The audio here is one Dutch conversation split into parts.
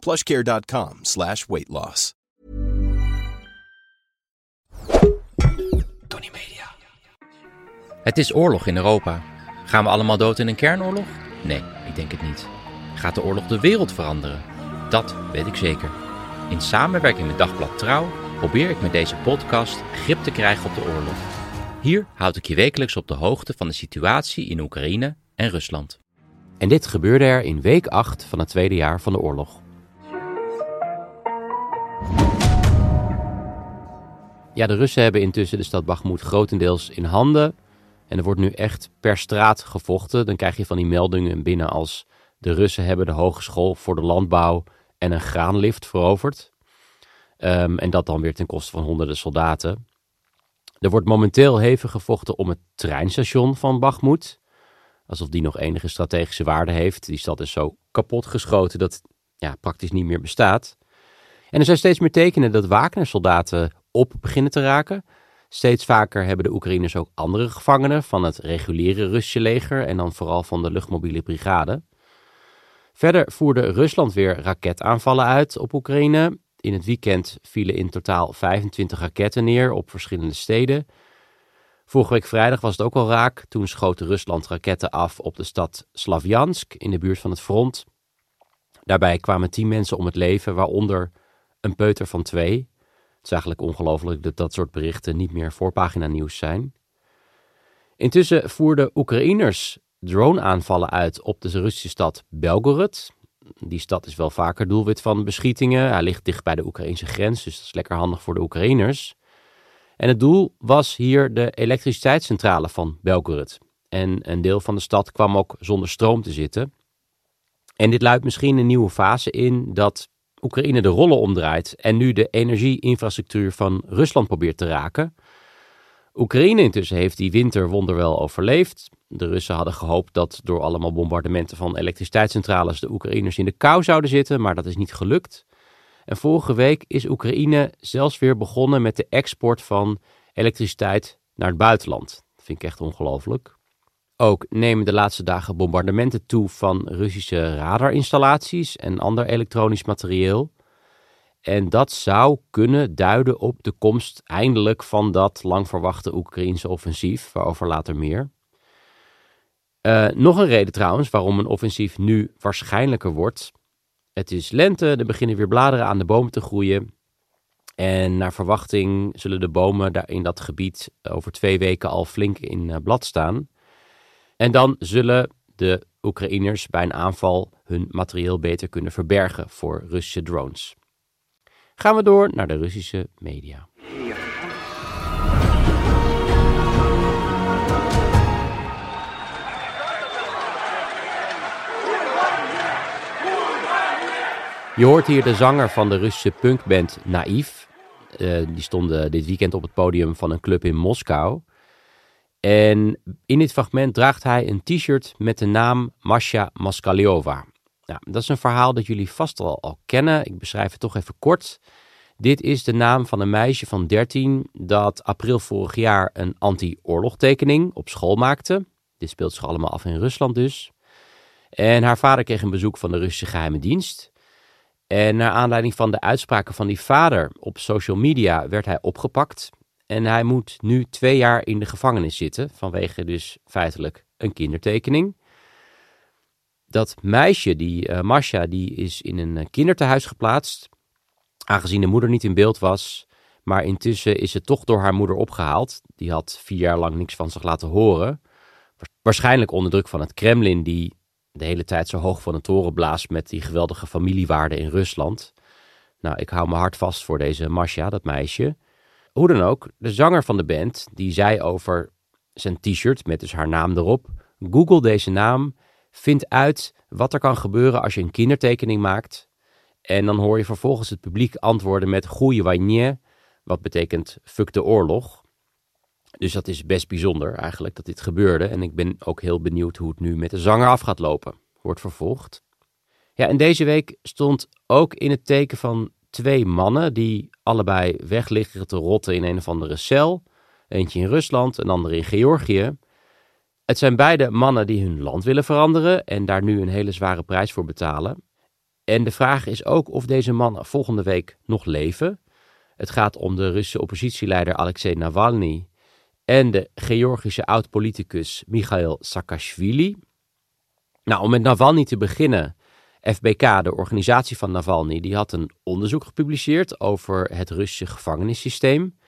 plushcare.com slash weight loss. Tony Media. Het is oorlog in Europa. Gaan we allemaal dood in een kernoorlog? Nee, ik denk het niet. Gaat de oorlog de wereld veranderen? Dat weet ik zeker. In samenwerking met Dagblad Trouw probeer ik met deze podcast grip te krijgen op de oorlog. Hier houd ik je wekelijks op de hoogte van de situatie in Oekraïne en Rusland. En dit gebeurde er in week 8 van het tweede jaar van de oorlog. Ja, de Russen hebben intussen de stad Bakhmut grotendeels in handen. En er wordt nu echt per straat gevochten. Dan krijg je van die meldingen binnen als de Russen hebben de hogeschool voor de landbouw en een graanlift veroverd. Um, en dat dan weer ten koste van honderden soldaten. Er wordt momenteel hevig gevochten om het treinstation van Bakhmut. Alsof die nog enige strategische waarde heeft. Die stad is zo kapot geschoten dat ja, praktisch niet meer bestaat. En er zijn steeds meer tekenen dat Wagner-soldaten op beginnen te raken. Steeds vaker hebben de Oekraïners ook andere gevangenen van het reguliere Russische leger en dan vooral van de luchtmobiele brigade. Verder voerde Rusland weer raketaanvallen uit op Oekraïne. In het weekend vielen in totaal 25 raketten neer op verschillende steden. Vorige week vrijdag was het ook al raak. Toen schoot Rusland raketten af op de stad Slavjansk in de buurt van het front. Daarbij kwamen tien mensen om het leven, waaronder een peuter van twee. Het is eigenlijk ongelooflijk dat dat soort berichten niet meer voorpagina nieuws zijn. Intussen voerden Oekraïners drone-aanvallen uit op de Russische stad Belgorod. Die stad is wel vaker doelwit van beschietingen. Hij ligt dicht bij de Oekraïnse grens, dus dat is lekker handig voor de Oekraïners. En het doel was hier de elektriciteitscentrale van Belgorod. En een deel van de stad kwam ook zonder stroom te zitten. En dit luidt misschien een nieuwe fase in dat Oekraïne de rollen omdraait en nu de energieinfrastructuur van Rusland probeert te raken. Oekraïne intussen heeft die winter wonderwel overleefd. De Russen hadden gehoopt dat door allemaal bombardementen van elektriciteitscentrales de Oekraïners in de kou zouden zitten, maar dat is niet gelukt. En vorige week is Oekraïne zelfs weer begonnen met de export van elektriciteit naar het buitenland. Dat vind ik echt ongelooflijk. Ook nemen de laatste dagen bombardementen toe van Russische radarinstallaties en ander elektronisch materieel. En dat zou kunnen duiden op de komst eindelijk van dat lang verwachte Oekraïense offensief, waarover later meer. Uh, nog een reden trouwens waarom een offensief nu waarschijnlijker wordt. Het is lente, er beginnen weer bladeren aan de bomen te groeien. En naar verwachting zullen de bomen daar in dat gebied over twee weken al flink in uh, blad staan. En dan zullen de Oekraïners bij een aanval hun materieel beter kunnen verbergen voor Russische drones. Gaan we door naar de Russische media. Je hoort hier de zanger van de Russische punkband Naïef. Uh, die stonden dit weekend op het podium van een club in Moskou. En in dit fragment draagt hij een t-shirt met de naam Masha Maskaliova. Nou, dat is een verhaal dat jullie vast al, al kennen. Ik beschrijf het toch even kort. Dit is de naam van een meisje van 13 dat april vorig jaar een anti-oorlogtekening op school maakte. Dit speelt zich allemaal af in Rusland dus. En haar vader kreeg een bezoek van de Russische geheime dienst. En naar aanleiding van de uitspraken van die vader op social media werd hij opgepakt. En hij moet nu twee jaar in de gevangenis zitten, vanwege dus feitelijk een kindertekening. Dat meisje, die uh, Masha, die is in een uh, kinderthuis geplaatst, aangezien de moeder niet in beeld was. Maar intussen is ze toch door haar moeder opgehaald. Die had vier jaar lang niks van zich laten horen. Waarschijnlijk onder druk van het Kremlin, die de hele tijd zo hoog van de toren blaast met die geweldige familiewaarden in Rusland. Nou, ik hou me hard vast voor deze Masha, dat meisje. Hoe dan ook, de zanger van de band, die zei over zijn t-shirt met dus haar naam erop: Google deze naam, vind uit wat er kan gebeuren als je een kindertekening maakt. En dan hoor je vervolgens het publiek antwoorden met goeie wajnie, wat betekent fuck de oorlog. Dus dat is best bijzonder eigenlijk dat dit gebeurde. En ik ben ook heel benieuwd hoe het nu met de zanger af gaat lopen. Wordt vervolgd. Ja, en deze week stond ook in het teken van twee mannen die allebei weg liggen te rotten in een of andere cel. Eentje in Rusland, een andere in Georgië. Het zijn beide mannen die hun land willen veranderen en daar nu een hele zware prijs voor betalen. En de vraag is ook of deze mannen volgende week nog leven. Het gaat om de Russische oppositieleider Alexei Navalny en de Georgische oud-politicus Mikhail Saakashvili. Nou, om met Navalny te beginnen. FBK, de organisatie van Navalny, die had een onderzoek gepubliceerd over het Russische gevangenissysteem.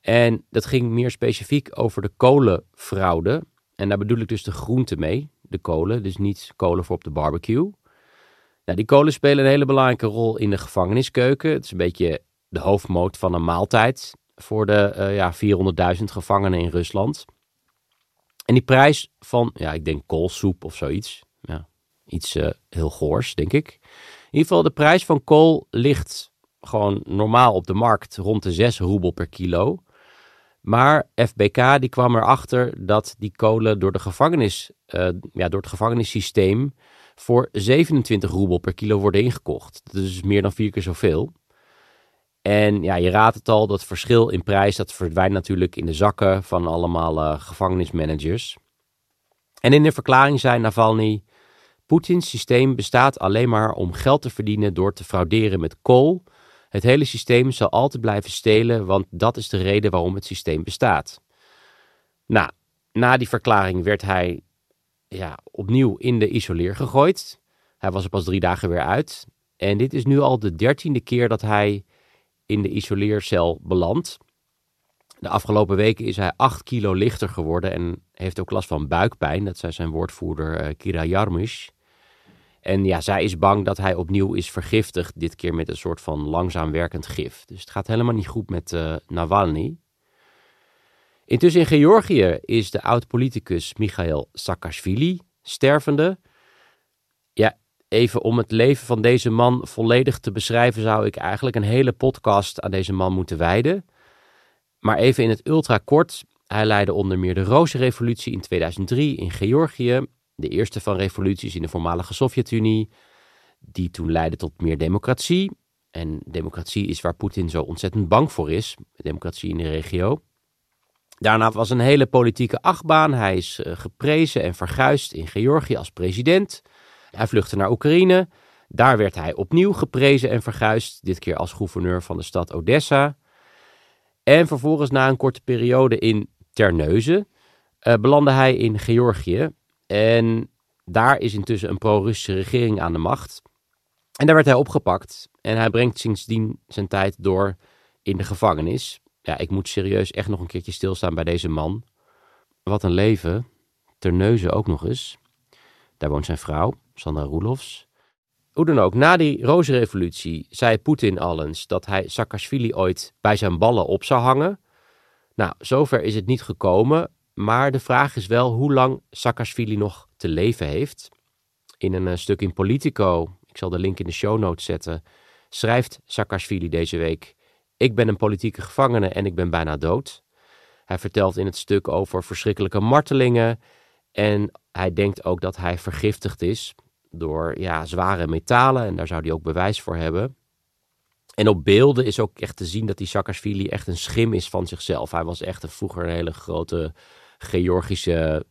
En dat ging meer specifiek over de kolenfraude. En daar bedoel ik dus de groente mee, de kolen, dus niet kolen voor op de barbecue. Nou, die kolen spelen een hele belangrijke rol in de gevangeniskeuken. Het is een beetje de hoofdmoot van een maaltijd voor de uh, ja, 400.000 gevangenen in Rusland. En die prijs van, ja, ik denk koolsoep of zoiets. Ja, iets uh, heel goors, denk ik. In ieder geval, de prijs van kool ligt gewoon normaal op de markt rond de 6 roebel per kilo. Maar FBK die kwam erachter dat die kolen door, de gevangenis, uh, ja, door het gevangenissysteem voor 27 roebel per kilo worden ingekocht. Dat is meer dan vier keer zoveel. En ja, je raadt het al, dat verschil in prijs, dat verdwijnt natuurlijk in de zakken van allemaal uh, gevangenismanagers. En in de verklaring zei Navalny, Poetins systeem bestaat alleen maar om geld te verdienen door te frauderen met kool. Het hele systeem zal altijd blijven stelen, want dat is de reden waarom het systeem bestaat. Nou, na die verklaring werd hij ja, opnieuw in de isoleer gegooid. Hij was er pas drie dagen weer uit. En dit is nu al de dertiende keer dat hij in de isoleercel belandt. De afgelopen weken is hij 8 kilo lichter geworden en heeft ook last van buikpijn. Dat zei zijn woordvoerder uh, Kira Jarmish. En ja, zij is bang dat hij opnieuw is vergiftigd, dit keer met een soort van langzaam werkend gif. Dus het gaat helemaal niet goed met uh, Navalny. Intussen in Georgië is de oud-politicus Michail Saakashvili stervende. Ja, even om het leven van deze man volledig te beschrijven, zou ik eigenlijk een hele podcast aan deze man moeten wijden. Maar even in het ultra kort. Hij leidde onder meer de Rozenrevolutie in 2003 in Georgië, de eerste van revoluties in de voormalige Sovjet-Unie, die toen leidde tot meer democratie. En democratie is waar Poetin zo ontzettend bang voor is, democratie in de regio. Daarna was een hele politieke achtbaan. Hij is uh, geprezen en verguisd in Georgië als president. Hij vluchtte naar Oekraïne. Daar werd hij opnieuw geprezen en verguisd, dit keer als gouverneur van de stad Odessa. En vervolgens na een korte periode in Terneuzen uh, belandde hij in Georgië. En daar is intussen een pro-Russische regering aan de macht. En daar werd hij opgepakt. En hij brengt sindsdien zijn tijd door in de gevangenis. Ja, ik moet serieus echt nog een keertje stilstaan bij deze man. Wat een leven. Terneuzen ook nog eens. Daar woont zijn vrouw, Sandra Roelofs. Hoe dan ook, na die rozenrevolutie zei Poetin al eens dat hij Saakashvili ooit bij zijn ballen op zou hangen. Nou, zover is het niet gekomen, maar de vraag is wel hoe lang Saakashvili nog te leven heeft. In een eh, stuk in Politico, ik zal de link in de show notes zetten, schrijft Saakashvili deze week: Ik ben een politieke gevangene en ik ben bijna dood. Hij vertelt in het stuk over verschrikkelijke martelingen en hij denkt ook dat hij vergiftigd is door ja, zware metalen. En daar zou hij ook bewijs voor hebben. En op beelden is ook echt te zien dat die Saakashvili echt een schim is van zichzelf. Hij was echt een, vroeger een hele grote Georgische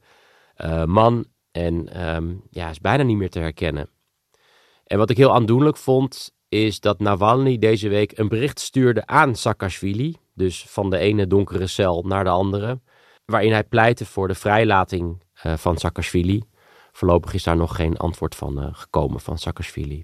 uh, man. En um, ja, is bijna niet meer te herkennen. En wat ik heel aandoenlijk vond, is dat Navalny deze week een bericht stuurde aan Saakashvili. Dus van de ene donkere cel naar de andere. Waarin hij pleitte voor de vrijlating uh, van Saakashvili. Voorlopig is daar nog geen antwoord van uh, gekomen van Saakashvili.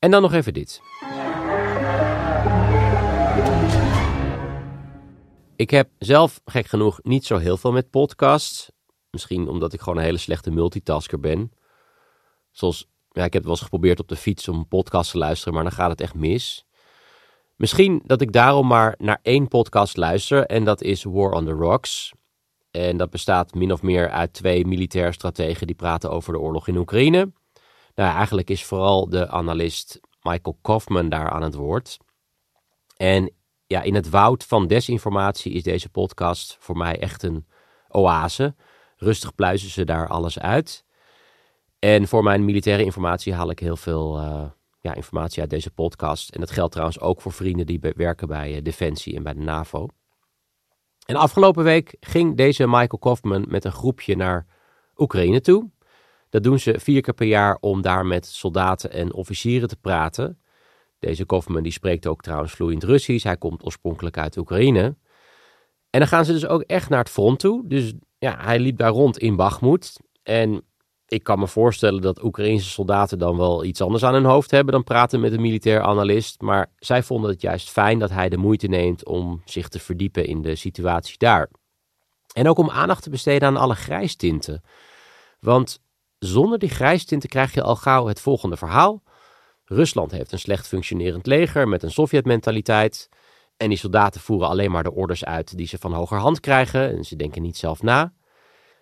En dan nog even dit. Ik heb zelf, gek genoeg, niet zo heel veel met podcasts. Misschien omdat ik gewoon een hele slechte multitasker ben. Zoals, ja, ik heb wel eens geprobeerd op de fiets om een podcast te luisteren, maar dan gaat het echt mis. Misschien dat ik daarom maar naar één podcast luister en dat is War on the Rocks. En dat bestaat min of meer uit twee militair strategen die praten over de oorlog in Oekraïne. Nou, eigenlijk is vooral de analist Michael Kaufman daar aan het woord. En ja, in het woud van desinformatie is deze podcast voor mij echt een oase. Rustig pluizen ze daar alles uit. En voor mijn militaire informatie haal ik heel veel uh, ja, informatie uit deze podcast. En dat geldt trouwens ook voor vrienden die werken bij uh, Defensie en bij de NAVO. En afgelopen week ging deze Michael Kaufman met een groepje naar Oekraïne toe. Dat doen ze vier keer per jaar om daar met soldaten en officieren te praten. Deze Kaufman die spreekt ook trouwens vloeiend Russisch. Hij komt oorspronkelijk uit Oekraïne. En dan gaan ze dus ook echt naar het front toe. Dus ja, hij liep daar rond in Bakhmut. En ik kan me voorstellen dat Oekraïnse soldaten dan wel iets anders aan hun hoofd hebben dan praten met een militair analist. Maar zij vonden het juist fijn dat hij de moeite neemt om zich te verdiepen in de situatie daar. En ook om aandacht te besteden aan alle grijstinten. Want zonder die grijstinten krijg je al gauw het volgende verhaal. Rusland heeft een slecht functionerend leger met een Sovjet-mentaliteit. En die soldaten voeren alleen maar de orders uit die ze van hogerhand krijgen. En ze denken niet zelf na.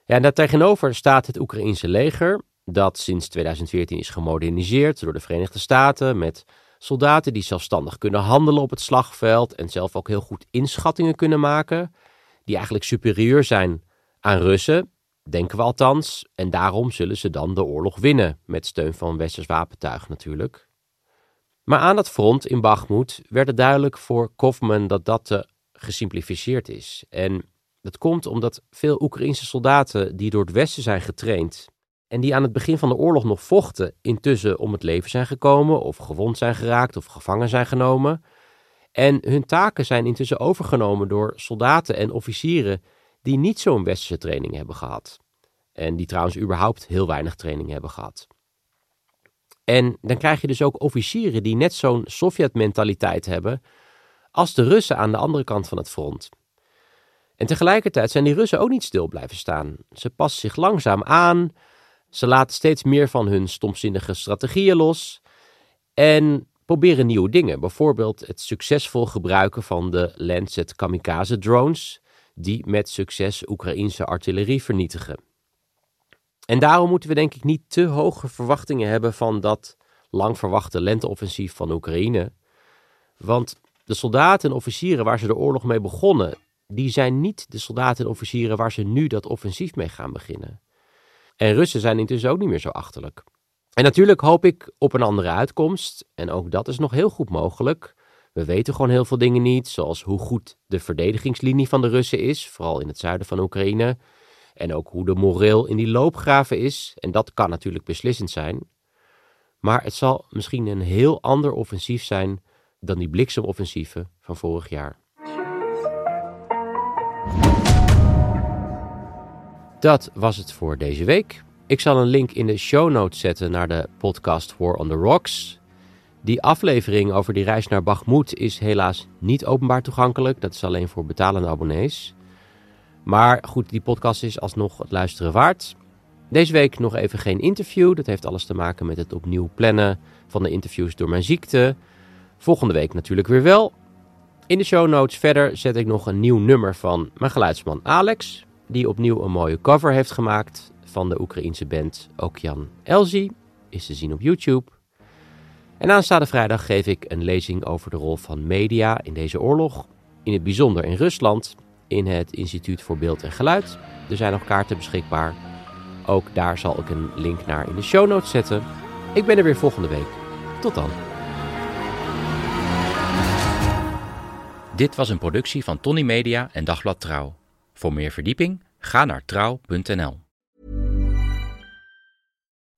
Ja, en daartegenover staat het Oekraïense leger, dat sinds 2014 is gemoderniseerd door de Verenigde Staten. Met soldaten die zelfstandig kunnen handelen op het slagveld. En zelf ook heel goed inschattingen kunnen maken. Die eigenlijk superieur zijn aan Russen. Denken we althans. En daarom zullen ze dan de oorlog winnen. Met steun van westers wapentuig natuurlijk. Maar aan dat front in Bakhmut werd het duidelijk voor Kofman dat dat te gesimplificeerd is. En dat komt omdat veel Oekraïnse soldaten die door het Westen zijn getraind en die aan het begin van de oorlog nog vochten, intussen om het leven zijn gekomen of gewond zijn geraakt of gevangen zijn genomen. En hun taken zijn intussen overgenomen door soldaten en officieren die niet zo'n westerse training hebben gehad. En die trouwens überhaupt heel weinig training hebben gehad. En dan krijg je dus ook officieren die net zo'n Sovjet-mentaliteit hebben als de Russen aan de andere kant van het front. En tegelijkertijd zijn die Russen ook niet stil blijven staan. Ze passen zich langzaam aan, ze laten steeds meer van hun stomzinnige strategieën los en proberen nieuwe dingen. Bijvoorbeeld het succesvol gebruiken van de Lancet kamikaze drones, die met succes Oekraïnse artillerie vernietigen. En daarom moeten we denk ik niet te hoge verwachtingen hebben van dat lang verwachte lenteoffensief van Oekraïne. Want de soldaten en officieren waar ze de oorlog mee begonnen, die zijn niet de soldaten en officieren waar ze nu dat offensief mee gaan beginnen. En Russen zijn intussen ook niet meer zo achterlijk. En natuurlijk hoop ik op een andere uitkomst. En ook dat is nog heel goed mogelijk. We weten gewoon heel veel dingen niet, zoals hoe goed de verdedigingslinie van de Russen is, vooral in het zuiden van Oekraïne. En ook hoe de moreel in die loopgraven is. En dat kan natuurlijk beslissend zijn. Maar het zal misschien een heel ander offensief zijn dan die bliksemoffensieven van vorig jaar. Dat was het voor deze week. Ik zal een link in de show notes zetten naar de podcast War on the Rocks. Die aflevering over die reis naar Bakhmut is helaas niet openbaar toegankelijk. Dat is alleen voor betalende abonnees. Maar goed, die podcast is alsnog het luisteren waard. Deze week nog even geen interview. Dat heeft alles te maken met het opnieuw plannen van de interviews door mijn ziekte. Volgende week natuurlijk weer wel. In de show notes verder zet ik nog een nieuw nummer van mijn geluidsman Alex. Die opnieuw een mooie cover heeft gemaakt van de Oekraïense band Okjan Elzi. Is te zien op YouTube. En aanstaande vrijdag geef ik een lezing over de rol van media in deze oorlog. In het bijzonder in Rusland in het Instituut voor Beeld en Geluid. Er zijn nog kaarten beschikbaar. Ook daar zal ik een link naar in de show notes zetten. Ik ben er weer volgende week. Tot dan. Dit was een productie van Tony Media en Dagblad Trouw. Voor meer verdieping ga naar trouw.nl.